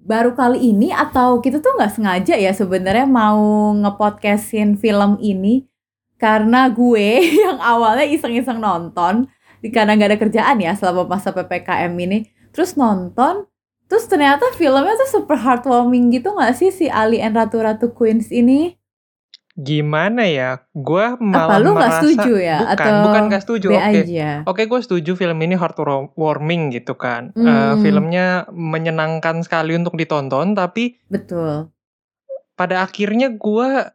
baru kali ini atau kita tuh nggak sengaja ya sebenarnya mau ngepodcastin film ini? Karena gue yang awalnya iseng-iseng nonton karena nggak ada kerjaan ya selama masa ppkm ini. Terus nonton terus ternyata filmnya tuh super heartwarming gitu nggak sih si Ali and Ratu Ratu Queens ini Gimana ya? Gua malah apa lu merasa setuju ya bukan, atau bukan nggak setuju. B Oke. aja Oke, gue setuju film ini heartwarming gitu kan. Eh, Hmm. filmnya menyenangkan sekali untuk ditonton, tapi betul pada akhirnya gua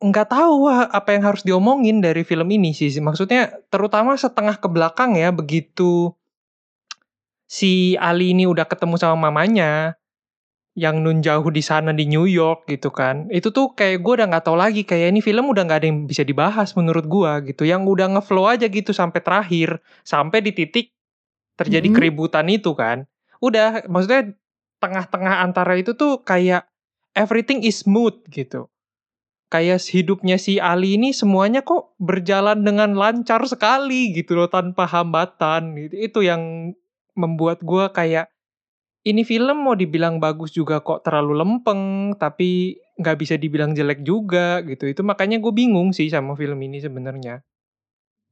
nggak tahu apa yang harus diomongin dari film ini sih. Maksudnya terutama setengah ke belakang ya, begitu si Ali ini udah ketemu sama mamanya yang nun jauh di sana di New York gitu kan. Itu tuh kayak gue udah nggak tahu lagi kayak ini film udah nggak ada yang bisa dibahas menurut gua gitu. Yang udah ngeflow aja gitu sampai terakhir, sampai di titik terjadi Mhm. keributan itu kan. Udah maksudnya tengah-tengah antara itu tuh kayak everything is smooth gitu. Kayak hidupnya si Ali ini semuanya kok berjalan dengan lancar sekali gitu loh tanpa hambatan. Itu, itu yang membuat gua kayak ini film mau dibilang bagus juga kok terlalu lempeng, tapi nggak bisa dibilang jelek juga gitu. Itu makanya gue bingung sih sama film ini sebenarnya.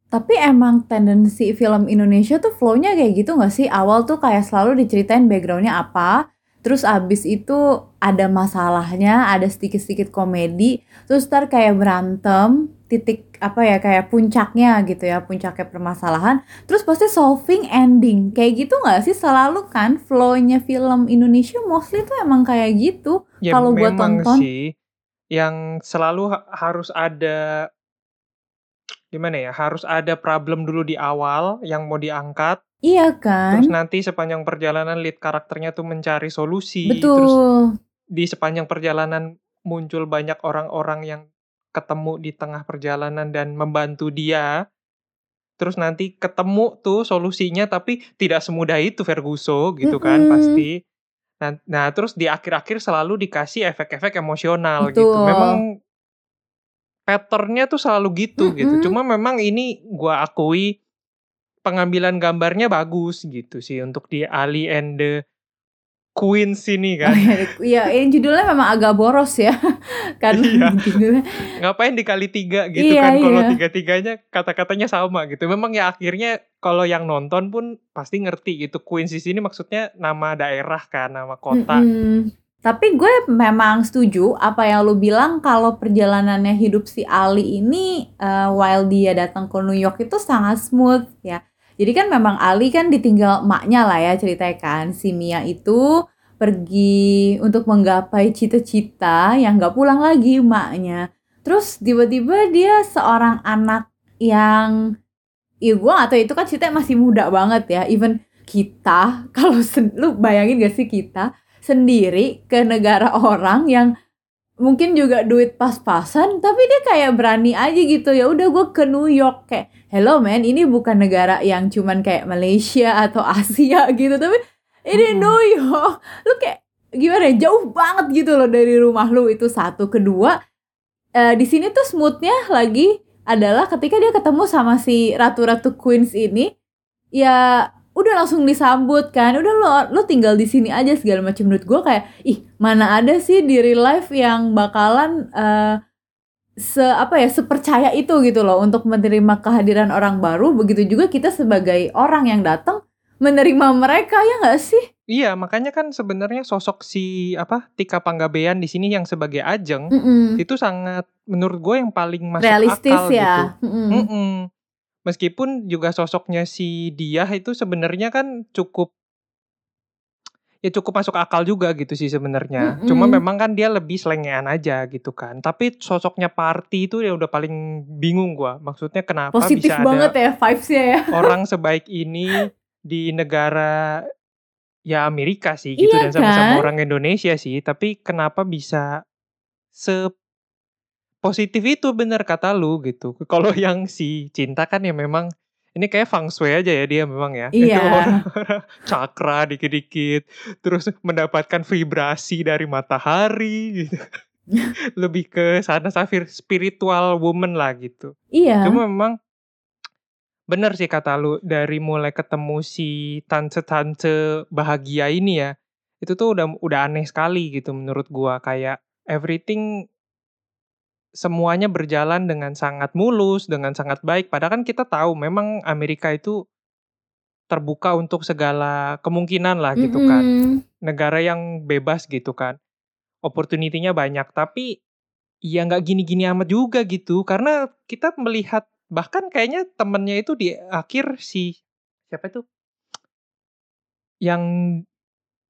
Tapi emang tendensi film Indonesia tuh flow-nya kayak gitu gak sih? Awal tuh kayak selalu diceritain background-nya apa, terus abis itu ada masalahnya, ada sedikit-sedikit komedi, terus ntar kayak berantem, titik apa ya kayak puncaknya gitu ya, puncaknya permasalahan, terus pasti solving ending. Kayak gitu gak sih? Selalu kan flow-nya film Indonesia mostly tuh emang kayak gitu. Ya Kalau memang tonton. sih yang selalu ha- harus ada gimana ya? Harus ada problem dulu di awal yang mau diangkat. Iya Terus kan? nanti sepanjang perjalanan lead karakternya tuh mencari solusi. Terus Betul. di sepanjang perjalanan muncul banyak orang-orang yang ketemu di tengah perjalanan dan membantu dia. Terus nanti ketemu tuh solusinya tapi tidak semudah itu Ferguso gitu kan Mm-mm. pasti. Nah, nah terus di akhir-akhir selalu dikasih efek-efek emosional gitu. Betul. Memang patternnya tuh selalu gitu gitu. Mm-mm. Cuma memang ini gua akui pengambilan gambarnya bagus gitu sih untuk di Ali and the Queens ini Oh kan. iya, iya, ini judulnya memang agak boros ya, karena Iya. judulnya. Ngapain dikali tiga gitu Iya, kan kalau iya. tiga-tiganya kata-katanya sama gitu. Memang ya akhirnya kalau yang nonton pun pasti ngerti gitu. Queens di sini maksudnya nama daerah kan, nama kota. Mm-mm. Tapi gue memang setuju apa yang lu bilang kalau perjalanannya hidup si Ali ini eh, while dia datang ke New York itu sangat smooth ya. Jadi kan memang Ali kan ditinggal emaknya lah ya ceritanya kan. Si Mia itu pergi untuk menggapai cita-cita yang gak pulang lagi emaknya. Terus tiba-tiba dia seorang anak yang ya gue atau itu kan ceritanya masih muda banget ya. Even kita kalau lu bayangin gak sih kita sendiri ke negara orang yang mungkin juga duit pas-pasan tapi dia kayak berani aja gitu. Ya udah gue ke New York kayak hello man ini bukan negara yang cuman kayak Malaysia atau Asia gitu tapi ini Mm-mm. New York. Lu kayak gimana ya jauh banget gitu loh dari rumah lu itu satu. Kedua eh, di sini tuh smoothnya lagi adalah ketika dia ketemu sama si ratu-ratu Queens ini ya udah langsung disambut kan udah lo lo tinggal di sini aja segala macam menurut gue kayak ih mana ada sih di real life yang bakalan eh, se apa ya sepercaya itu gitu loh untuk menerima kehadiran orang baru begitu juga kita sebagai orang yang datang menerima mereka ya nggak sih Iya, makanya kan sebenarnya sosok si apa Tika Panggabean di sini yang sebagai Ajeng Mm-mm. itu sangat menurut gue yang paling masuk realistis akal gitu. ya Mm-mm. Mm-mm. Meskipun juga sosoknya si Diah itu sebenarnya kan cukup ya cukup masuk akal juga gitu sih sebenarnya. Cuma Mm-mm. memang kan dia lebih selengean aja gitu kan. Tapi sosoknya Party itu ya udah paling bingung gua. Maksudnya kenapa positif bisa banget ada ya vibesnya ya orang sebaik ini di negara ya Amerika sih gitu Iya dan sama-sama kan? orang Indonesia sih. Tapi kenapa bisa se positif itu bener kata lu gitu. Kalau yang si cinta kan ya memang ini kayak feng shui aja ya dia memang ya. Itu Iya. orang-orang cakra dikit-dikit terus mendapatkan vibrasi dari matahari gitu. Lebih ke sana safir spiritual woman lah gitu. iya Cuma memang bener sih kata lu dari mulai ketemu si tante-tante bahagia ini ya. Itu tuh udah udah aneh sekali gitu menurut gua, kayak everything semuanya berjalan dengan sangat mulus, dengan sangat baik, padahal kan kita tahu memang Amerika itu terbuka untuk segala kemungkinan lah gitu kan. Negara yang bebas gitu kan. Opportunity-nya banyak, tapi ya nggak gini-gini amat juga gitu. Karena kita melihat bahkan kayaknya temennya itu di akhir si siapa itu? Yang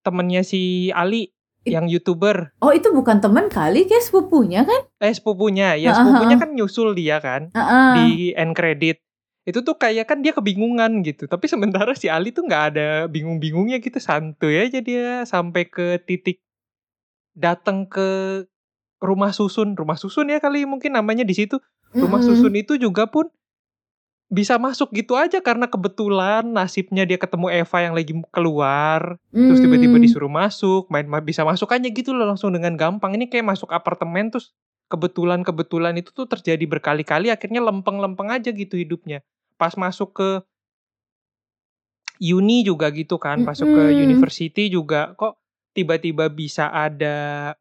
temennya si Ali, yang YouTuber. Oh itu bukan temen kali, kayak sepupunya kan? Eh sepupunya, ya Heeh sepupunya heeh. kan nyusul dia kan Heeh. di end credit. Itu tuh kayak kan dia kebingungan gitu, tapi sementara si Ali tuh nggak ada bingung-bingungnya gitu, santuy aja dia sampai ke titik datang ke rumah susun, rumah susun ya kali mungkin namanya di situ. Rumah susun Mhm. itu juga pun bisa masuk gitu aja karena kebetulan nasibnya dia ketemu Eva yang lagi keluar, terus tiba-tiba disuruh masuk, main ma bisa masuk aja gitu loh langsung dengan gampang. Ini kayak masuk apartemen terus kebetulan-kebetulan itu tuh terjadi berkali-kali akhirnya lempeng-lempeng aja gitu hidupnya. Pas masuk ke uni juga gitu kan, masuk ke university juga kok tiba-tiba bisa ada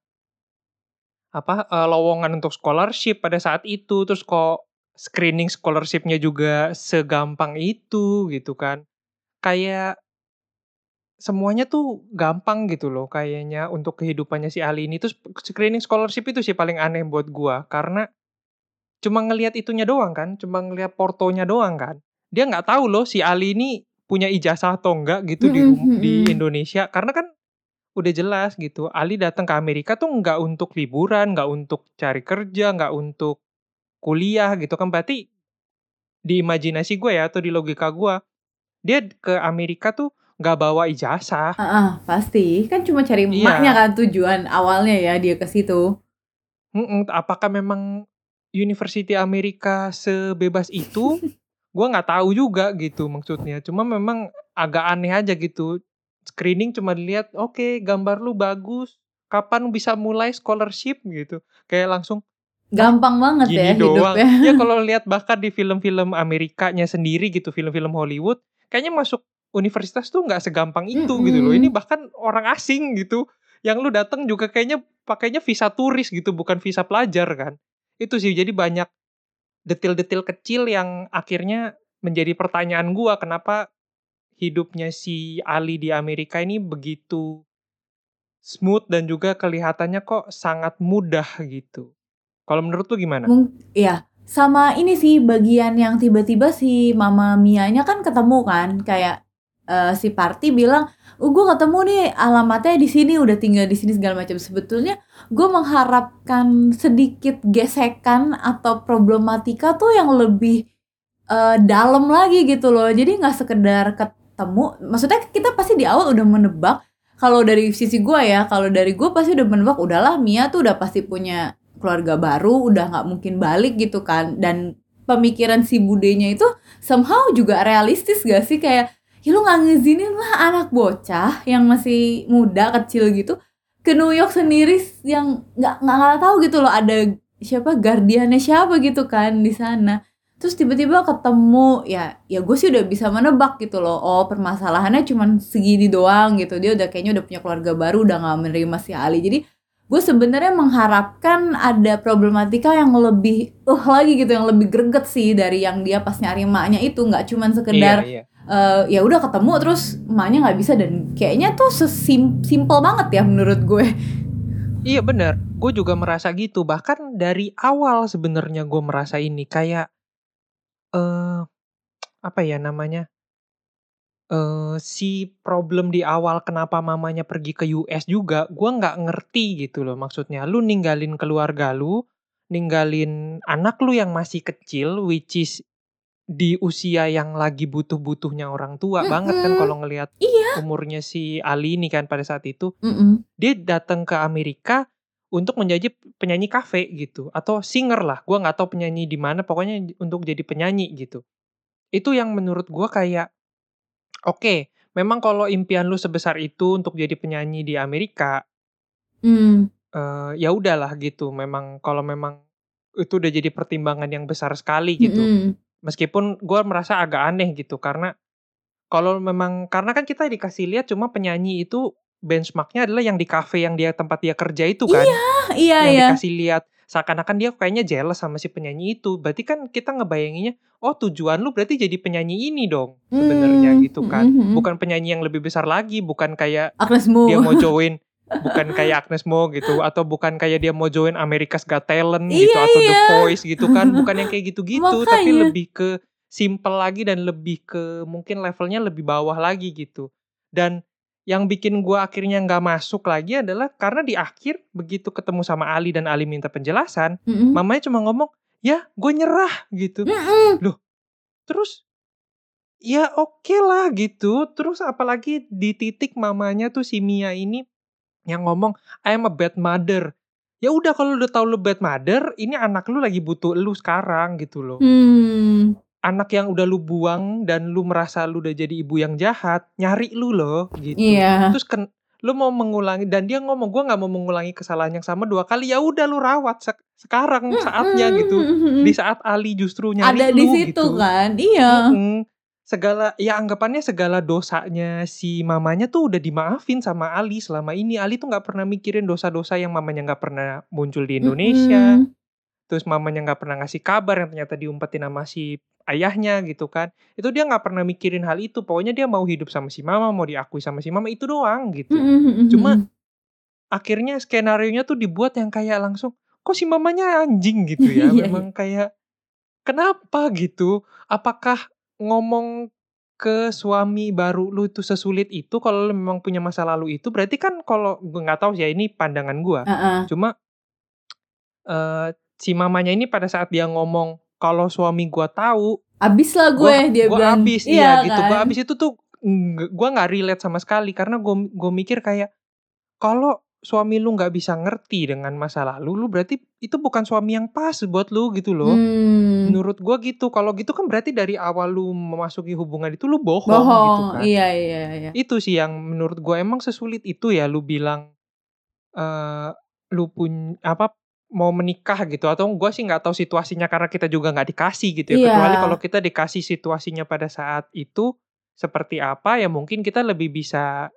apa, eee, lowongan untuk scholarship pada saat itu, terus kok screening scholarship-nya juga segampang itu gitu kan. Kayak semuanya tuh gampang gitu loh kayaknya untuk kehidupannya si Ali ini. Terus screening scholarship itu sih paling aneh buat gua, karena cuma ngelihat itunya doang kan, cuma ngelihat portonya doang kan. Dia nggak tahu loh si Ali ini punya ijazah atau enggak gitu di di. Indonesia, karena kan udah jelas gitu, Ali datang ke Amerika tuh nggak untuk liburan, nggak untuk cari kerja, nggak untuk kuliah gitu kan. Berarti di imajinasi gua ya atau di logika gua, dia ke Amerika tuh nggak bawa ijazah. Heeh, pasti. Kan cuma cari emaknya Iya. kan tujuan awalnya ya dia ke situ. Mhm, apakah memang University Amerika sebebas itu? Gua nggak tahu juga gitu maksudnya. Cuma memang agak aneh aja gitu. Screening cuma dilihat, "Oke, gambar lu bagus. Kapan bisa mulai scholarship?" Gitu. Kayak langsung, "Hah? Gampang banget ya Gini doang?" hidupnya. Ya kalau lihat bahkan di film-film Amerikanya sendiri gitu, film-film Hollywood, kayaknya masuk universitas tuh nggak segampang itu gitu loh. Ini bahkan orang asing gitu, yang lu datang juga kayaknya pakainya visa turis gitu, bukan visa pelajar kan. Itu sih, jadi banyak detil-detil kecil yang akhirnya menjadi pertanyaan gua, kenapa hidupnya si Ali di Amerika ini begitu smooth dan juga kelihatannya kok sangat mudah gitu. Kalau menurut lu gimana? Mung iya, sama ini sih bagian yang tiba-tiba si Mama Mia-nya kan ketemu kan, kayak, eee, si Party bilang, "Oh gue ketemu nih alamatnya di sini, udah tinggal di sini," segala macam. Sebetulnya gue mengharapkan sedikit gesekan atau problematika tuh yang lebih, eee, dalam lagi gitu loh. Jadi nggak sekedar ketemu maksudnya kita pasti di awal udah menebak, kalau dari sisi gue ya, kalau dari gue pasti udah menebak, udahlah Mia tuh udah pasti punya keluarga baru, udah nggak mungkin balik gitu kan. Dan pemikiran si budenya itu somehow juga realistis gak sih? Kayak, ya lu nggak ngizinin lah anak bocah yang masih muda, kecil gitu, ke New York sendiri yang nggak nggak tahu gitu loh ada siapa, guardian-nya siapa gitu kan di sana. Terus tiba-tiba ketemu, ya ya gue sih udah bisa menebak gitu loh, oh permasalahannya cuman segini doang gitu, dia udah kayaknya udah punya keluarga baru, udah nggak menerima si Ali. Jadi gue sebenarnya mengharapkan ada problematika yang lebih uh lagi gitu, yang lebih greget sih dari yang dia pas nyari emaknya itu, nggak cuman Iya sekedar, iya. eee, ya udah ketemu terus emaknya nggak bisa dan kayaknya tuh sesim simpel banget ya menurut gue. Iya bener, gue juga merasa gitu. Bahkan dari awal sebenarnya gue merasa ini kayak, eee, apa ya namanya, eee, si problem di awal kenapa mamanya pergi ke US juga, gue nggak ngerti gitu loh maksudnya. Lu ninggalin keluarga lu, ninggalin anak lu yang masih kecil, which is di usia yang lagi butuh-butuhnya orang tua banget kan Mhm, kalau ngelihat iya. umurnya si Ali ini kan pada saat itu. Mhm. Dia datang ke Amerika untuk menjadi penyanyi kafe gitu, atau singer lah, gua nggak tahu penyanyi di mana, pokoknya untuk jadi penyanyi gitu. Itu yang menurut gua kayak, oke, memang kalau impian lu sebesar itu untuk jadi penyanyi di Amerika Mmm. eee, ya udahlah gitu, memang kalau memang itu udah jadi pertimbangan yang besar sekali gitu. Mhm. Meskipun gua merasa agak aneh gitu, karena kalau memang karena kan kita dikasih lihat cuma penyanyi itu benchmarknya adalah yang di cafe yang dia tempat dia kerja itu kan. Ah, iya yang iya. dikasih lihat seakan-akan dia kayaknya jealous sama si penyanyi itu. Berarti kan kita ngebayanginnya, oh tujuan lu berarti jadi penyanyi ini dong sebenarnya Hmm, gitu kan. mm, mm, mm. Bukan penyanyi yang lebih besar lagi, bukan kayak Agnes Mo. dia mau join bukan kayak Agnes Mo gitu atau bukan kayak dia mau join America's Got Talent gitu Iya, atau The iya. Voice gitu kan bukan yang kayak gitu-gitu tapi lebih ke simple lagi dan lebih ke mungkin levelnya lebih bawah lagi gitu dan yang bikin gua akhirnya nggak masuk lagi adalah karena di akhir begitu ketemu sama Ali dan Ali minta penjelasan Mm-mm. mamanya cuma ngomong ya gue nyerah gitu Mm-mm. terus ya oke lah gitu terus apalagi di titik mamanya tuh si Mia ini yang ngomong I am a bad mother ya udah kalau udah tahu lu bad mother ini anak lu lagi butuh lu sekarang gitu loh Hmm. Anak yang udah lu buang dan lu merasa lu udah jadi ibu yang jahat nyari lu loh gitu Iya. terus ken lu mau mengulangi dan dia ngomong gua nggak mau mengulangi kesalahan yang sama dua kali ya udah lu rawat sek- sekarang saatnya gitu di saat Ali justru nyari Ada lu di situ gitu. kan. Iya. Mm-mm. segala ya anggapannya segala dosanya si mamanya tuh udah dimaafin sama Ali selama ini Ali tuh nggak pernah mikirin dosa-dosa yang mamanya nggak pernah muncul di Indonesia Mm-mm. Terus mamanya nggak pernah ngasih kabar yang ternyata diumpetin sama si ayahnya gitu kan. Itu dia nggak pernah mikirin hal itu. Pokoknya dia mau hidup sama si mama mau diakui sama si mama itu doang gitu. Cuma- akhirnya skenario nya tuh dibuat yang kayak langsung kok si mamanya anjing? gitu ya. Iya, memang kayak kenapa? gitu. Apakah ngomong ke suami baru lu itu sesulit itu? Kalau lu memang punya masa lalu itu berarti kan kalau gue nggak tahu sih ya ini pandangan gua. Heeh. cuma eh si mamanya ini pada saat dia ngomong kalau suami gua tahu Abis lah gue gua, dia gua bilang. abis iya, gitu gua kan? abis itu tuh gua nggak relate sama sekali karena gua gua mikir kayak kalau suami lu nggak bisa ngerti dengan masa lalu lu berarti itu bukan suami yang pas buat lu gitu loh Hmm. menurut gua gitu kalau gitu kan berarti dari awal lu memasuki hubungan itu lu bohong, Bohong. gitu kan Iya iya iya. itu sih yang menurut gua emang sesulit itu ya lu bilang eh lu pun apa mau menikah gitu atau gua sih nggak tahu situasinya karena kita juga nggak dikasih gitu ya. Iya. kecuali kalau kita dikasih situasinya pada saat itu seperti apa ya mungkin kita lebih bisa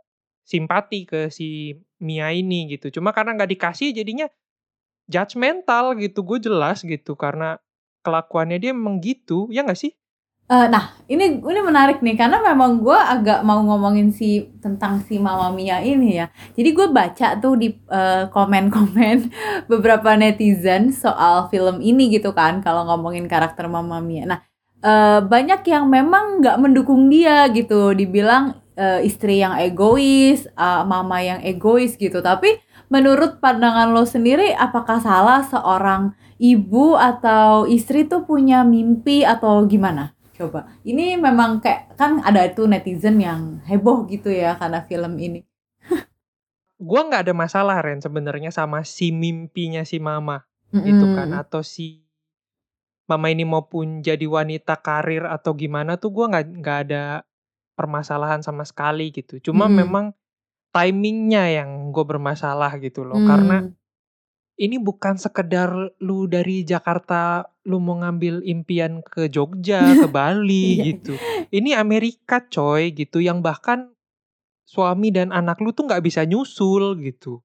simpati ke si Mia ini gitu. Cuma karena nggak dikasih jadinya judgmental gitu gue jelas gitu. Karena kelakuannya dia memang gitu ya nggak sih Eh, nah, ini ini menarik nih karena memang gue agak mau ngomongin si tentang si Mama Mia ini ya. Jadi gue baca tuh di eh, komen-komen beberapa netizen soal film ini gitu kan kalau ngomongin karakter Mama Mia. Nah, eh, banyak yang memang nggak mendukung dia gitu, dibilang eh, istri yang egois, eh, mama yang egois gitu. Tapi menurut pandangan lo sendiri, apakah salah seorang ibu atau istri tuh punya mimpi atau gimana? Coba. Ini memang kayak kan ada tuh netizen yang heboh gitu ya karena film ini. gua nggak ada masalah Ren sebenarnya sama si mimpinya si mama gitu kan atau si mama ini maupun jadi wanita karir atau gimana tuh gua nggak nggak ada permasalahan sama sekali gitu cuma Mm-mm. memang timingnya yang gue bermasalah gitu loh Hmm. karena ini bukan sekedar lu dari Jakarta lu mau ngambil impian ke Jogja ke Bali Iya. gitu ini Amerika coy gitu yang bahkan suami dan anak lu tuh nggak bisa nyusul gitu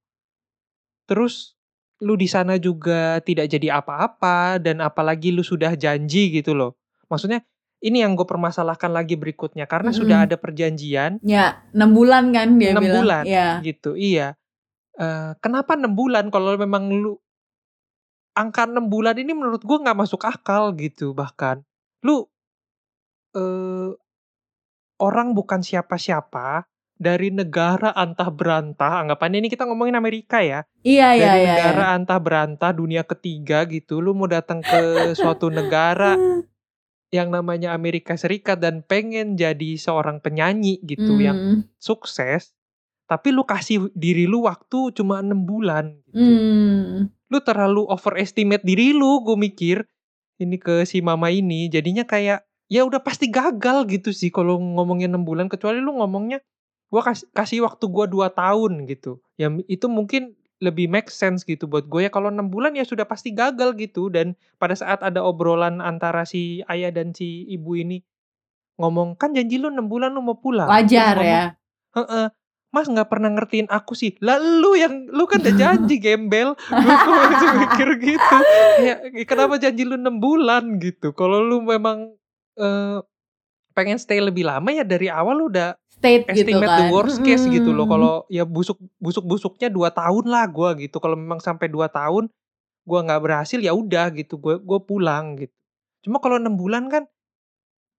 terus lu di sana juga tidak jadi apa-apa dan apalagi lu sudah janji gitu loh maksudnya ini yang gue permasalahkan lagi berikutnya karena Mm-mm. sudah ada perjanjian Ya, enam bulan kan dia Enam bilang. bulan. Ya. gitu iya Eh, kenapa enam bulan kalau memang lu angka enam bulan ini menurut gua nggak masuk akal gitu bahkan lu eh orang bukan siapa-siapa dari negara antah berantah anggapannya ini kita ngomongin Amerika ya Iya, iya, dari iya. negara antah berantah dunia ketiga gitu lu mau datang ke suatu negara yang namanya Amerika Serikat dan pengen jadi seorang penyanyi gitu yang Hmm. sukses tapi lu kasih diri lu waktu cuma enam bulan gitu. Hmm. lu terlalu overestimate diri lu gue mikir ini ke si mama ini jadinya kayak ya udah pasti gagal gitu sih kalau ngomongin enam bulan kecuali lu ngomongnya gua kasih kasih waktu gua dua tahun gitu ya itu mungkin lebih make sense gitu buat gue ya kalau enam bulan ya sudah pasti gagal gitu dan pada saat ada obrolan antara si ayah dan si ibu ini ngomong kan janji lu enam bulan lu mau pulang Wajar ngomong, ya. Heeh. Mas nggak pernah ngertiin aku sih. Lah lu yang lu kan udah janji gembel. Gue mikir gitu. Ya kenapa janji lu 6 bulan gitu. Kalau lu memang uh, pengen stay lebih lama ya dari awal lu udah State gitu estimate kan. the worst case gitu loh. Kalau ya busuk busuk busuknya dua tahun lah gua gitu. Kalau memang sampai dua tahun gua nggak berhasil ya udah gitu. Gue gue pulang gitu. Cuma kalau enam bulan kan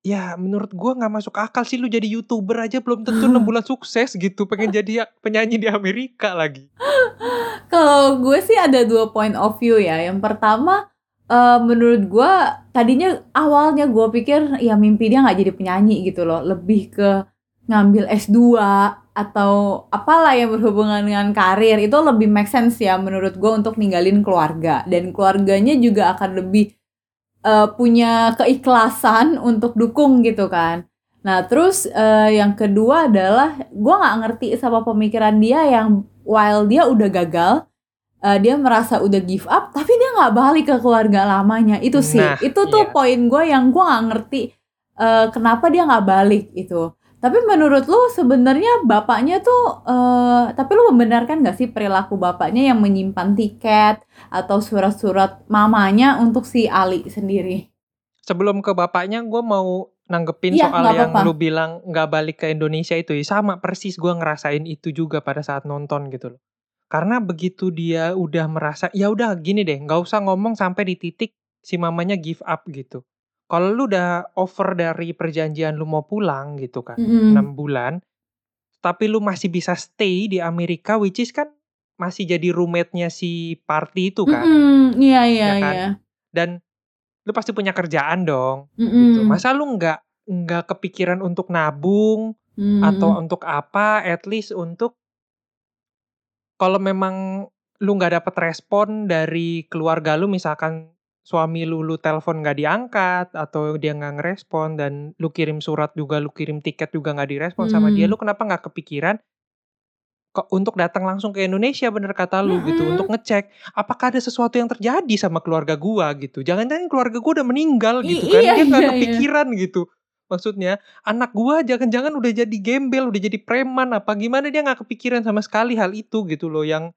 ya menurut gua nggak masuk akal sih lu jadi youtuber aja belum tentu enam bulan sukses gitu. Pengen jadi ya- penyanyi di Amerika lagi. Kalau gue sih ada dua point of view ya. Yang pertama, eh, menurut gue tadinya awalnya gue pikir ya mimpi dia nggak jadi penyanyi gitu loh, lebih ke ngambil S2 atau apalah yang berhubungan dengan karir itu lebih make sense ya menurut gue untuk ninggalin keluarga dan keluarganya juga akan lebih eh, punya keikhlasan untuk dukung gitu kan. Nah terus eh, yang kedua adalah gue nggak ngerti sama pemikiran dia yang while dia udah gagal, eh, dia merasa udah give up, tapi dia nggak balik ke keluarga lamanya. Itu sih, Nah, itu tuh iya. poin gue yang gue nggak ngerti eh, kenapa dia nggak balik itu. Tapi menurut lu sebenarnya bapaknya tuh, eh, tapi lu membenarkan gak sih perilaku bapaknya yang menyimpan tiket atau surat-surat mamanya untuk si Ali sendiri? Sebelum ke bapaknya gue mau nanggepin Iya, soal yang apa-apa. lu bilang nggak balik ke Indonesia itu ya sama persis gue ngerasain itu juga pada saat nonton gitu loh. Karena begitu dia udah merasa ya udah gini deh nggak usah ngomong sampai di titik si mamanya give up gitu. Kalau lu udah over dari perjanjian lu mau pulang gitu kan Mm-mm. 6 bulan, tapi lu masih bisa stay di Amerika which is kan masih jadi roommate-nya si party itu kan. Mm-mm, Iya iya Ya kan? iya. Dan lu pasti punya kerjaan dong Mm-mm. gitu. Masa lu nggak nggak kepikiran untuk nabung Mm. atau untuk apa? At least untuk kalau memang lu nggak dapet respon dari keluarga lu, misalkan suami lu lu telepon nggak diangkat atau dia nggak ngerespon dan lu kirim surat juga, lu kirim tiket juga nggak direspon sama dia, Hmm. lu kenapa nggak kepikiran kok untuk datang langsung ke Indonesia bener kata lu gitu Mm-mm. untuk ngecek apakah ada sesuatu yang terjadi sama keluarga gua gitu jangan-jangan keluarga gua udah meninggal I- gitu kan iya, dia nggak iya, iya. kepikiran gitu maksudnya anak gua jangan-jangan udah jadi gembel udah jadi preman apa gimana dia nggak kepikiran sama sekali hal itu gitu loh yang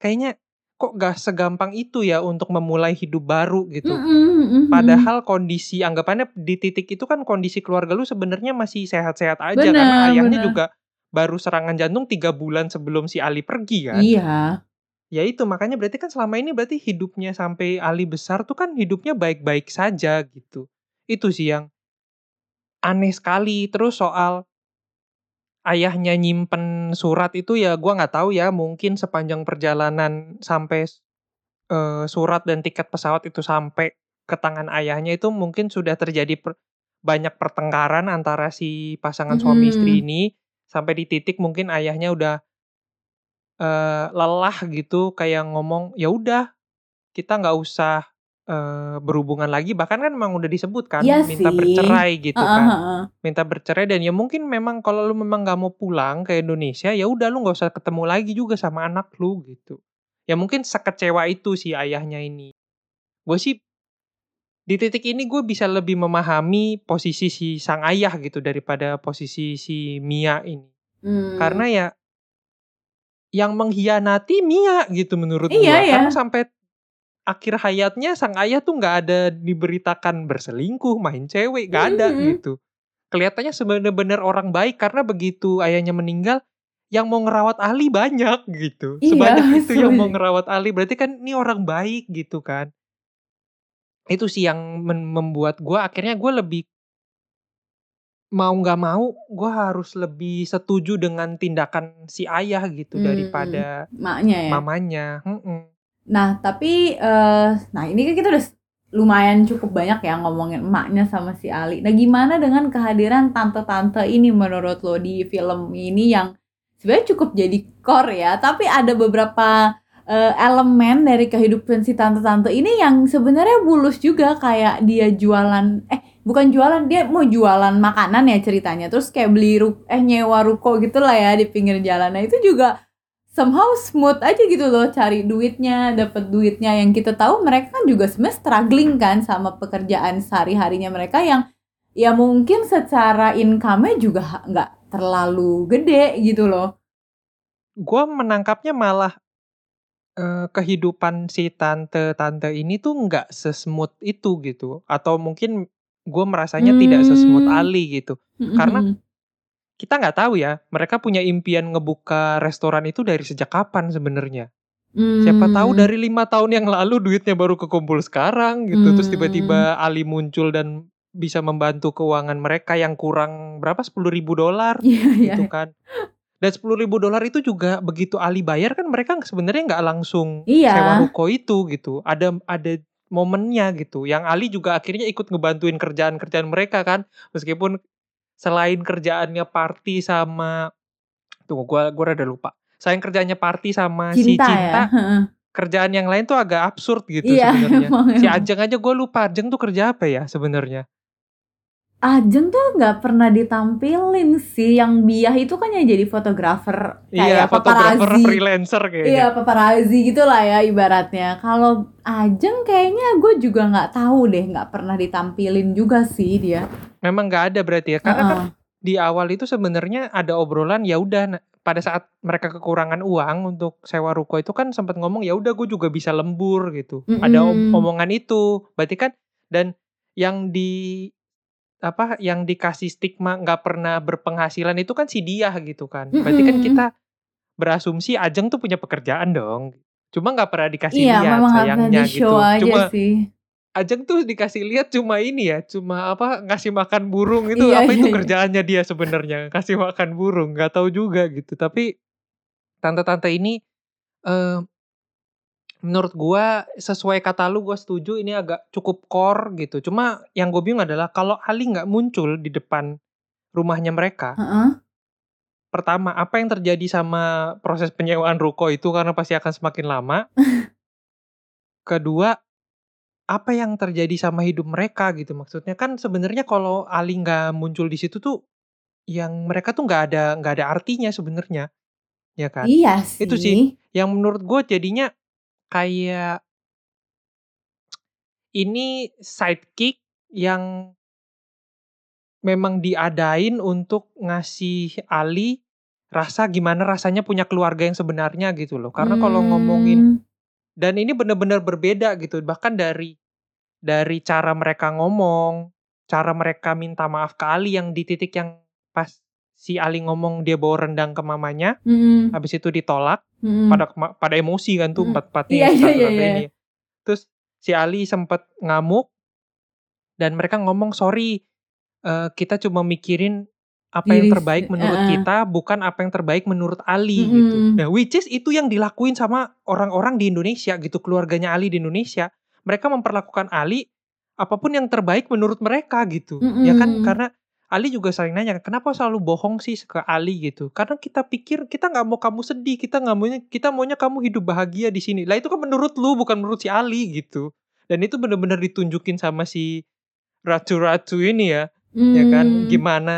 kayaknya kok gak segampang itu ya untuk memulai hidup baru gitu Mm-mm, mm-mm. Padahal kondisi anggapannya di titik itu kan kondisi keluarga lu sebenarnya masih sehat-sehat aja Benar, karena ayahnya benar. juga baru serangan jantung tiga bulan sebelum si Ali pergi kan. Iya. Ya itu makanya berarti kan selama ini berarti hidupnya sampai Ali besar tuh kan hidupnya baik-baik saja gitu. Itu sih yang aneh sekali. Terus soal ayahnya nyimpen surat itu ya gua nggak tahu ya mungkin sepanjang perjalanan sampai eh, surat dan tiket pesawat itu sampai ke tangan ayahnya itu mungkin sudah terjadi per- banyak pertengkaran antara si pasangan suami Mm-mm. istri ini sampai di titik mungkin ayahnya udah eh, lelah gitu kayak ngomong ya udah kita nggak usah eh, berhubungan lagi bahkan kan memang udah disebut kan Iya minta sih. bercerai gitu Heeh, kan minta bercerai dan ya mungkin memang kalau lu memang nggak mau pulang ke Indonesia ya udah lu nggak usah ketemu lagi juga sama anak lu gitu ya mungkin sekecewa itu si ayahnya ini gue sih di titik ini gue bisa lebih memahami posisi si sang ayah gitu daripada posisi si Mia ini Hmm. karena ya yang mengkhianati Mia gitu menurut Iya, gue iya. karena sampai akhir hayatnya sang ayah tuh nggak ada diberitakan berselingkuh main cewek nggak ada Mhm. gitu kelihatannya sebenarnya orang baik karena begitu ayahnya meninggal yang mau ngerawat Ali banyak gitu Iya, sebanyak itu yang mau ngerawat Ali berarti kan ini orang baik gitu kan itu sih yang membuat gue akhirnya gue lebih mau nggak mau gue harus lebih setuju dengan tindakan si ayah gitu Hmm, daripada Maknya ya. mamanya Mm-mm. Nah, tapi eh nah ini kan kita udah lumayan cukup banyak ya ngomongin emaknya sama si Ali. Nah, gimana dengan kehadiran tante-tante ini menurut lo di film ini yang sebenarnya cukup jadi core ya, tapi ada beberapa eh, elemen dari kehidupan si tante-tante ini yang sebenarnya bulus juga kayak dia jualan eh bukan jualan dia mau jualan makanan ya ceritanya. Terus kayak beli ru eh nyewa ruko gitu lah ya di pinggir jalan. Nah itu juga somehow smooth aja gitu loh cari duitnya dapat duitnya yang kita tahu mereka kan juga sebenarnya struggling kan sama pekerjaan sehari-harinya mereka yang ya mungkin secara income-nya juga nggak terlalu gede gitu loh gue menangkapnya malah eh, kehidupan si tante-tante ini tuh nggak sesmooth itu gitu atau mungkin gue merasanya tidak sesmooth Hmm. Ali gitu Mm-mm. Karena kita nggak tahu ya mereka punya impian ngebuka restoran itu dari sejak kapan sebenarnya siapa tahu Hmm. dari lima tahun yang lalu duitnya baru kekumpul sekarang gitu terus Hmm. tiba-tiba Ali muncul dan bisa membantu keuangan mereka yang kurang berapa 10.000 ribu dolar Iya, iya. gitu kan dan 10.000 ribu dolar itu juga begitu Ali bayar kan mereka sebenarnya nggak langsung Iya. sewa ruko itu gitu ada ada momennya gitu yang Ali juga akhirnya ikut ngebantuin kerjaan-kerjaan mereka kan meskipun selain kerjaannya party sama tunggu gua gua rada lupa selain kerjanya party sama si Cinta, cinta ya. Heeh. kerjaan yang lain tuh agak absurd gitu Iya, sebenarnya si. Ajeng aja gue lupa Ajeng tuh kerja apa ya sebenarnya Ajeng tuh nggak pernah ditampilin sih. Yang Biah itu kan yang jadi fotografer iya kayak fotografer paparazzi. freelancer kayaknya Iya paparazzi gitu lah ya ibaratnya. Kalau Ajeng kayaknya gue juga nggak tahu deh, nggak pernah ditampilin juga sih dia. memang nggak ada berarti ya karena kan Heeh. di awal itu sebenarnya ada obrolan ya udah nah, pada saat mereka kekurangan uang untuk sewa ruko itu kan sempat ngomong ya udah gue juga bisa lembur gitu ada om- omongan itu berarti kan dan yang di apa yang dikasih stigma nggak pernah berpenghasilan itu kan si dia gitu kan berarti kan Mm-mm. kita berasumsi Ajeng tuh punya pekerjaan dong cuma nggak pernah dikasih Iya lihat sayangnya di gitu cuma sih. Ajeng tuh dikasih lihat cuma ini ya, cuma apa ngasih makan burung itu Iya, apa iya, itu iya. kerjaannya dia sebenarnya kasih makan burung nggak tahu juga gitu. Tapi tante-tante ini eh menurut gua sesuai kata lu gua setuju ini agak cukup core gitu. Cuma yang gue bingung adalah kalau Ali nggak muncul di depan rumahnya mereka, Heeh. pertama apa yang terjadi sama proses penyewaan ruko itu karena pasti akan semakin lama. Kedua, apa yang terjadi sama hidup mereka gitu maksudnya kan sebenarnya kalau Ali nggak muncul di situ tuh yang mereka tuh nggak ada nggak ada artinya sebenarnya ya kan Iya sih. Itu sih. yang menurut gue jadinya kayak ini sidekick yang memang diadain untuk ngasih Ali rasa gimana rasanya punya keluarga yang sebenarnya gitu loh karena kalau ngomongin Hmm. dan ini benar-benar berbeda gitu bahkan dari dari cara mereka ngomong cara mereka minta maaf ke Ali yang di titik yang pas si Ali ngomong dia bawa rendang ke mamanya Hmm. habis itu ditolak Hmm. pada pada emosi kan tuh Hmm. empat empatnya Iya, iya, iya, ini terus si Ali sempat ngamuk dan mereka ngomong sorry eh, kita cuma mikirin apa yang terbaik menurut kita bukan apa yang terbaik menurut Ali Mm-mm. gitu nah which is itu yang dilakuin sama orang-orang di Indonesia gitu keluarganya Ali di Indonesia mereka memperlakukan Ali apa pun yang terbaik menurut mereka gitu ya kan karena Ali juga sering nanya kenapa selalu bohong sih ke Ali? gitu. Karena kita pikir kita nggak mau kamu sedih kita nggak maunya kita maunya kamu hidup bahagia di sini. Lah itu kan menurut lu bukan menurut si Ali gitu. Dan itu benar-benar ditunjukin sama si ratu-ratu ini ya ya kan? Hmm. gimana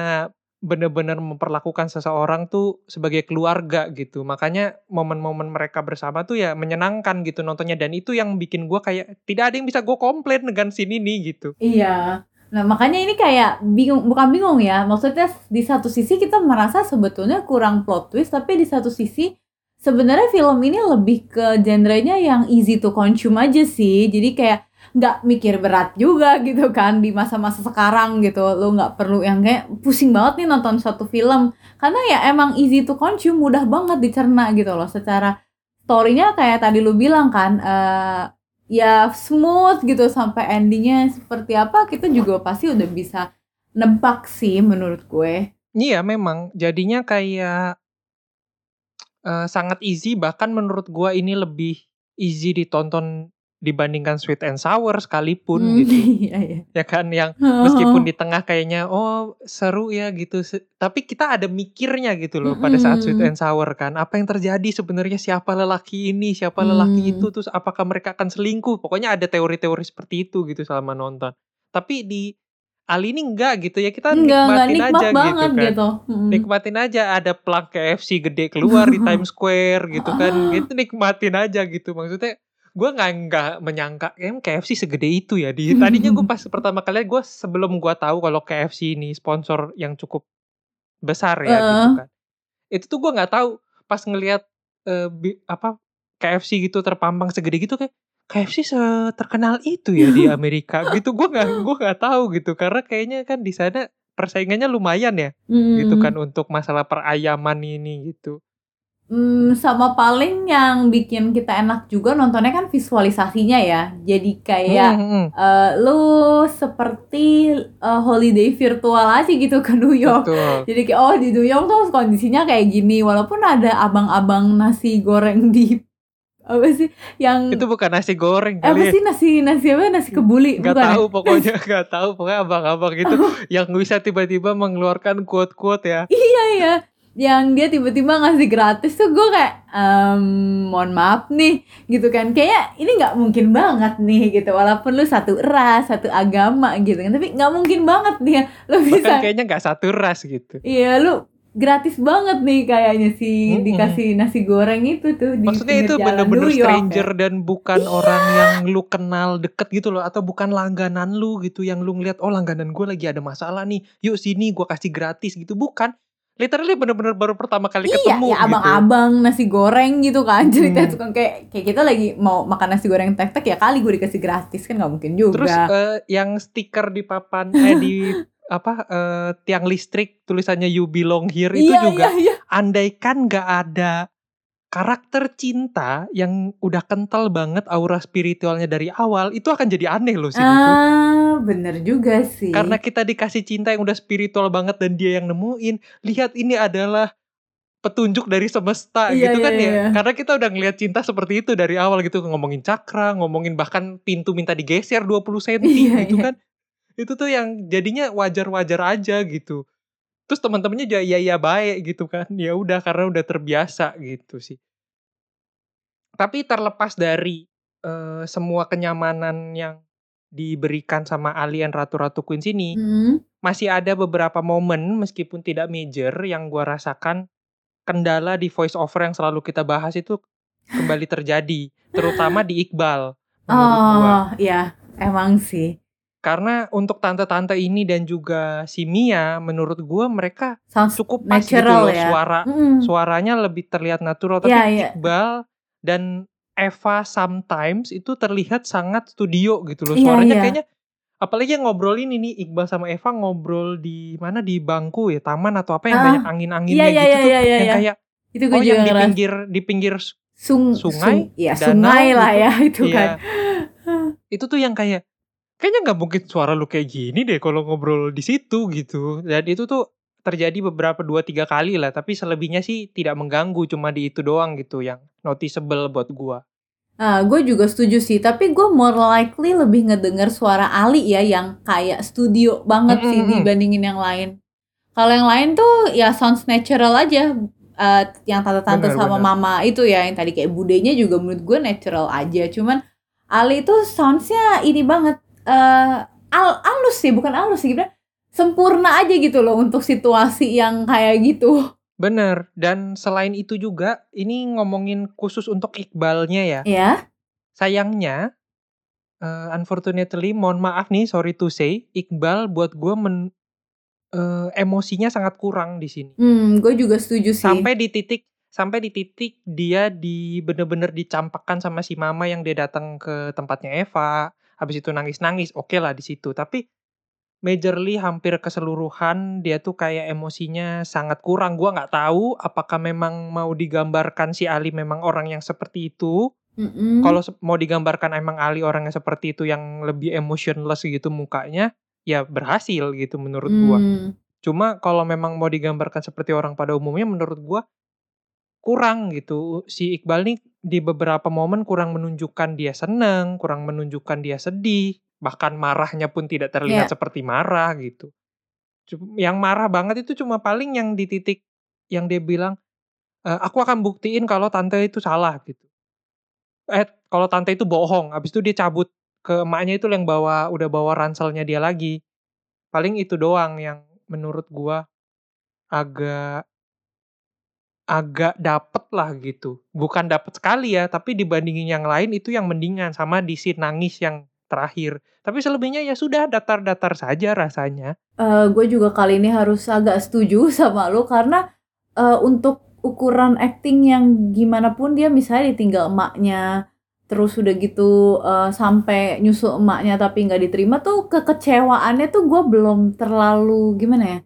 benar-benar memperlakukan seseorang tuh sebagai keluarga gitu. Makanya momen-momen mereka bersama tuh ya menyenangkan gitu nontonnya. Dan itu yang bikin gua kayak tidak ada yang bisa gue komplain dengan scene ini gitu. Iya. Nah, makanya ini kayak bingung, bukan bingung ya. Maksudnya di satu sisi kita merasa sebetulnya kurang plot twist, tapi di satu sisi sebenarnya film ini lebih ke genrenya yang easy to consume aja sih. Jadi kayak nggak mikir berat juga gitu kan di masa-masa sekarang gitu. Lo nggak perlu yang kayak pusing banget nih nonton suatu film. Karena ya emang easy to consume, mudah banget dicerna gitu loh. Secara story-nya kayak tadi lu bilang kan, eh ya smooth gitu sampai endingnya seperti apa kita juga pasti udah bisa nebak sih menurut gue. Iya memang jadinya kayak eh, sangat easy bahkan menurut gua ini lebih easy ditonton dibandingkan Sweet and Sour sekalipun Hmm, gitu. Iya iya. ya kan yang meskipun di tengah kayaknya oh seru ya gitu. Tapi kita ada mikirnya gitu loh pada saat Sweet Mm-mm. and Sour kan. Apa yang terjadi sebenarnya? Siapa lelaki ini? Siapa lelaki Hmm. itu? Terus apakah mereka akan selingkuh? Pokoknya ada teori-teori seperti itu gitu selama nonton. Tapi di Ali ini enggak gitu ya. Kita Enggak enggak. nikmatin nikmat aja banget gitu kan. gitu. Mm. nikmatin aja. Ada plak KFC gede keluar di Times Square gitu kan. Itu nikmatin aja gitu. Maksudnya gue nggak nggak menyangka em KFC segede itu ya di tadinya gue pas pertama kali gue sebelum gue tahu kalau KFC ini sponsor yang cukup besar ya gitu Heeh. kan itu tuh gue nggak tahu pas ngelihat eee, bi apa, KFC gitu terpampang segede gitu kayak, KFC seterkenal itu ya di Amerika gitu. Gue nggak gue nggak tahu gitu karena kayaknya kan di sana persaingannya lumayan ya, gitu kan Mhm. untuk masalah perayaman ini gitu. Mmm, sama paling yang bikin kita enak juga nontonnya kan visualisasinya ya. Jadi kayak, Mhm mhm. eee, lu seperti, eee, holiday virtual aja gitu ke New York. Betul. Jadi kayak, oh di New York tuh kondisinya kayak gini, walaupun ada abang-abang nasi goreng di apa sih, yang Itu bukan nasi goreng apa kali ya? sih nasi nasi apa, nasi kebuli Nggak bukan ya? tahu pokoknya nggak tahu pokoknya abang-abang itu yang bisa tiba-tiba mengeluarkan quote-quote ya. Iya iya, yang dia tiba-tiba ngasih gratis tuh gue kayak, mmm, mohon maaf nih, gitu kan. Kayaknya ini nggak mungkin banget nih gitu, walaupun lu satu ras, satu agama gitu kan, tapi nggak mungkin banget nih ya lu Bahkan bisa kayaknya nggak satu ras gitu. iya, lu gratis banget nih kayaknya si Mhm. dikasih nasi goreng itu tuh di Maksudnya itu bener-bener stranger ya. dan bukan Iya. orang yang lu kenal deket gitu loh atau bukan langganan lu gitu yang lu ngeliat oh langganan gue lagi ada masalah nih yuk sini gue kasih gratis gitu bukan literally bener-bener baru pertama kali Iya, ketemu ya gitu abang-abang nasi goreng gitu kan ceritanya Hmm. tukang kayak kayak kita lagi mau makan nasi goreng tek-tek ya kali gue dikasih gratis kan nggak mungkin terus juga. eh, yang stiker di papan eh di apa eh, tiang listrik tulisannya you belong here itu iya juga iya iya. andaikan nggak ada karakter cinta yang udah kental banget aura spiritualnya dari awal itu akan jadi aneh loh sih itu Ah, bener juga sih. karena kita dikasih cinta yang udah spiritual banget dan dia yang nemuin lihat ini adalah petunjuk dari semesta Iya, gitu kan iya, ya iya. karena kita udah ngelihat cinta seperti itu dari awal gitu ngomongin cakra ngomongin bahkan pintu minta digeser 20 cm Iya, gitu iya. kan itu tuh yang jadinya wajar-wajar aja gitu terus teman-temannya juga ya ya baik gitu kan ya udah karena udah terbiasa gitu sih tapi terlepas dari eh, semua kenyamanan yang diberikan sama alien ratu-ratu Queens ini Hmm. masih ada beberapa momen meskipun tidak major yang gua rasakan kendala di voice over yang selalu kita bahas itu kembali terjadi terutama di Iqbal menurut gua Oh, ya emang sih. Karena untuk tante-tante ini dan juga si Mia menurut gua mereka Sounds cukup pas gitu loh ya. suara Mm. suaranya lebih terlihat natural tapi Iya, iya. Iqbal dan Eva sometimes itu terlihat sangat studio gitu loh Iya, suaranya iya. kayaknya apalagi yang ngobrol ini nih Iqbal sama Eva ngobrol di mana di bangku ya taman atau apa yang Ah, banyak Iya angin-anginnya iya gitu iya tuh iya iya. yang iya. kayak Itu gue oh juga yang di pinggir di pinggir Sung, sungai, sung- ya danau sungai lah gitu. ya itu Iya. kan. itu tuh yang kayak kayaknya nggak mungkin suara lu kayak gini deh kalau ngobrol di situ gitu dan itu tuh terjadi beberapa dua tiga kali lah tapi selebihnya sih tidak mengganggu cuma di itu doang gitu yang noticeable buat gua Ah, gue juga setuju sih, tapi gue more likely lebih ngedenger suara Ali ya yang kayak studio banget sih dibandingin yang lain. Kalau yang lain tuh ya sounds natural aja. Eh, yang tante-tante sama benar. mama itu ya yang tadi kayak budenya juga menurut gue natural aja. Cuman Ali itu soundsnya ini banget eh al alus sih, bukan alus sih, gimana? Sempurna aja gitu loh untuk situasi yang kayak gitu. bener dan selain itu juga ini ngomongin khusus untuk Iqbalnya ya Ya. sayangnya eh, unfortunately mohon maaf nih sorry to say Iqbal buat gua men eh, emosinya sangat kurang di sini Hmm, gue juga setuju sih. sampai di titik sampai di titik dia di bener-bener dicampakkan sama si mama yang dia datang ke tempatnya Eva habis itu nangis-nangis oke lah di situ tapi majorly hampir keseluruhan dia tuh kayak emosinya sangat kurang gua nggak tahu apakah memang mau digambarkan si Ali memang orang yang seperti itu Mm-mm. kalau mau digambarkan emang Ali orang yang seperti itu yang lebih emotionless gitu mukanya ya berhasil gitu menurut gua Hmm. Cuma kalau memang mau digambarkan seperti orang pada umumnya menurut gua kurang gitu. Si Iqbal nih di beberapa momen kurang menunjukkan dia seneng, kurang menunjukkan dia sedih, bahkan marahnya pun tidak terlihat Iya. seperti marah gitu. Yang marah banget itu cuma paling yang di titik yang dia bilang, "E, aku akan buktiin kalau tante itu salah gitu. Eh, kalau tante itu bohong. Habis itu dia cabut ke emaknya itu yang bawa udah bawa ranselnya dia lagi. Paling itu doang yang menurut gua agak agak dapet lah gitu. Bukan dapet sekali ya, tapi dibandingin yang lain itu yang mendingan sama di scene nangis yang terakhir. Tapi selebihnya ya sudah datar-datar saja rasanya. gue juga kali ini harus agak setuju sama lo karena eh, untuk ukuran acting yang gimana pun dia misalnya ditinggal emaknya terus udah gitu uh, sampai nyusul emaknya tapi nggak diterima tuh kekecewaannya tuh gue belum terlalu gimana ya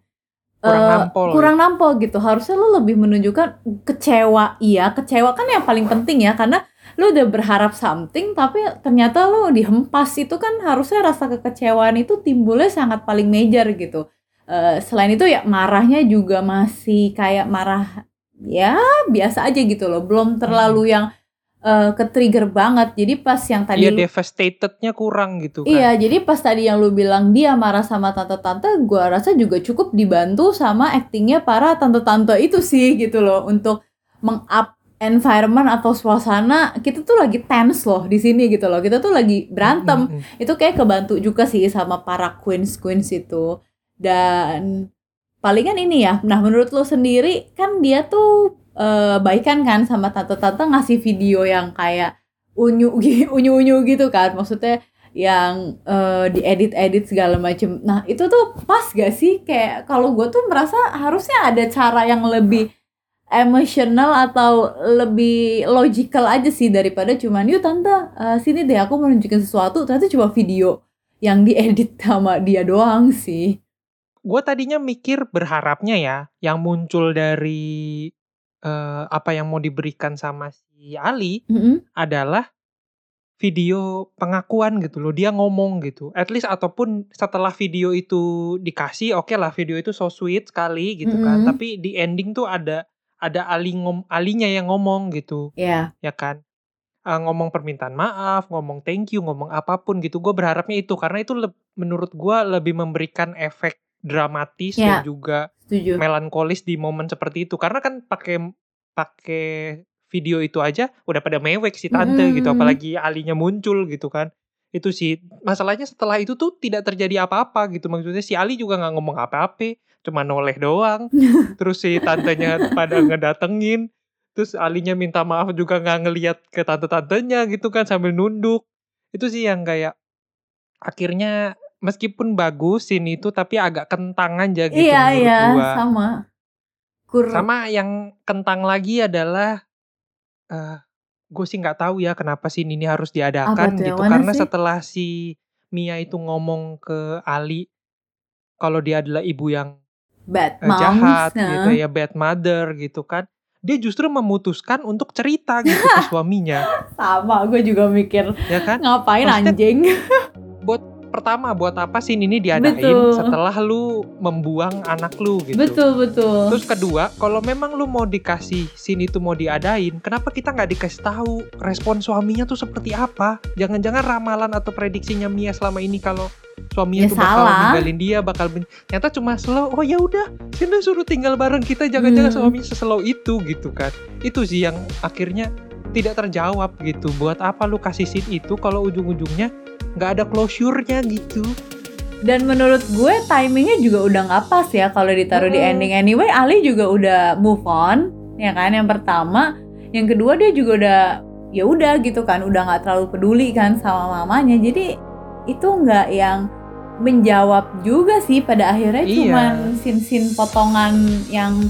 Kurang Eh, nampol. kurang nampol gitu. Harusnya lo lebih menunjukkan kecewa. Iya kecewa kan yang paling penting ya. Karena lo udah berharap something tapi ternyata lo dihempas. Itu kan harusnya rasa kekecewaan itu timbulnya sangat paling major gitu. Eh, selain itu ya marahnya juga masih kayak marah ya biasa aja gitu loh. Belum terlalu yang eh, ke-trigger banget jadi pas yang tadi Iya devastatednya kurang gitu kan. Iya, jadi pas tadi yang lu bilang dia marah sama tante-tante, gua rasa juga cukup dibantu sama aktingnya para tante-tante itu sih gitu loh untuk meng-up environment atau suasana kita tuh lagi tense loh di sini gitu loh. Kita tuh lagi berantem. Mm, mm, mm. Itu kayak kebantu juga sih sama para queens-queens itu. Dan palingan ini ya. Nah, menurut lu sendiri kan dia tuh eh, baikan kan sama tante-tante ngasih video yang kayak unyu unyu-unyu gitu kan. Maksudnya yang eh, diedit-edit segala macem. Nah, itu tuh pas gak sih? Kayak kalau gue tuh merasa harusnya ada cara yang lebih emotional atau lebih logical aja sih daripada cuman yuk tante eh, sini deh aku mau nunjukin sesuatu ternyata cuma video yang diedit sama dia doang sih. gue tadinya mikir berharapnya ya yang muncul dari eh, apa yang mau diberikan sama si Ali Mm-mm. adalah video pengakuan gitu loh dia ngomong gitu. At least ataupun setelah video itu dikasih oke lah video itu so sweet sekali gitu kan. Tapi di ending tuh ada ada Ali ngom alinya yang ngomong gitu. Ya, ya kan? Eh, ngomong permintaan maaf ngomong thank you ngomong apa pun gitu. Gue berharapnya itu karena itu leb- menurut gue lebih memberikan efek dramatis Ya. dan juga setuju. melankolis di momen seperti itu. Karena kan pakai pakai video itu aja udah pada mewek si tante gitu Mm-mm. apalagi alinya muncul gitu kan. Itu sih. Masalahnya setelah itu tuh tidak terjadi apa-apa gitu. Maksudnya si Ali juga nggak ngomong apa-apa cuma noleh doang. Terus si tantenya pada ngedatengin. Terus alinya minta maaf juga nggak ngelihat ke tante-tantenya gitu kan sambil nunduk. Itu sih yang kayak akhirnya meskipun bagus scene itu tapi agak kentang aja gitu Iya, menurut iya, gua sama. Kur sama yang kentang lagi adalah eh gue sih nggak tahu ya kenapa scene ini harus diadakan gitu karena sih? setelah si Mia itu ngomong ke Ali kalau dia adalah ibu yang bad moms. jahat nah. gitu ya bad mother gitu kan dia justru memutuskan untuk cerita gitu ke suaminya Sama, gue juga mikir ya kan ngapain Maksudnya- anjing. Pertama buat apa scene ini diadain Betul. setelah lu membuang anak lu gitu betul, betul. Terus kedua, kalau memang lu mau dikasih scene itu mau diadain, kenapa kita nggak dikasih tahu respon suaminya tuh seperti apa? Jangan-jangan ramalan atau prediksinya Mia selama ini kalau suaminya Ya tuh bakal salah. ninggalin dia, bakal ben- ternyata cuma slow. Oh ya udah, sini suruh tinggal bareng kita. Jangan-jangan Hmm. suami seslow itu gitu kan? Itu sih yang akhirnya tidak terjawab gitu. Buat apa lu kasih scene itu kalau ujung-ujungnya nggak ada closure-nya gitu? Dan menurut gue timingnya juga udah nggak pas ya kalau ditaruh di Mm-mm. ending. Anyway, Ali juga udah move on, ya kan? Yang pertama, yang kedua dia juga udah ya udah gitu kan, udah nggak terlalu peduli kan sama mamanya. Jadi itu nggak yang menjawab juga sih pada akhirnya Iya. cuman sin-sin potongan yang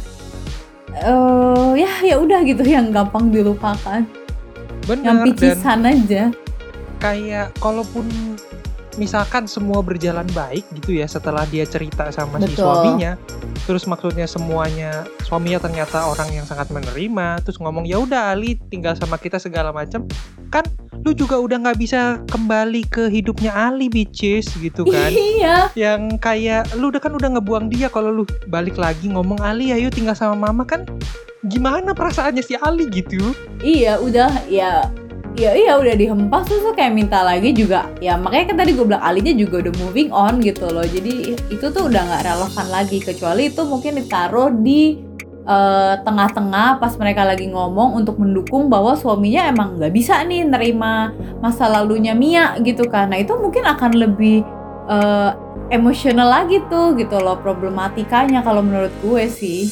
eh ya ya udah gitu yang gampang dilupakan, yang Bener dan picisan aja. Kayak kalaupun misalkan semua berjalan baik gitu ya setelah dia cerita sama si Betul. suaminya terus maksudnya semuanya suaminya ternyata orang yang sangat menerima terus ngomong ya udah Ali tinggal sama kita segala macam kan lu juga udah nggak bisa kembali ke hidupnya Ali bitches gitu kan Iya. yang kayak lu udah kan udah ngebuang dia kalau lu balik lagi ngomong Ali ayo tinggal sama mama kan gimana perasaannya si Ali gitu Iya udah ya ya iya udah dihempas terus kayak minta lagi juga. Ya makanya kan tadi gue bilang Alinya juga udah moving on gitu loh. Jadi itu tuh udah nggak relevan lagi kecuali itu mungkin ditaruh di eh, tengah-tengah pas mereka lagi ngomong untuk mendukung bahwa suaminya emang nggak bisa nih nerima masa lalunya Mia gitu kan. Nah itu mungkin akan lebih eh, emosional lagi tuh gitu loh problematikanya kalau menurut gue sih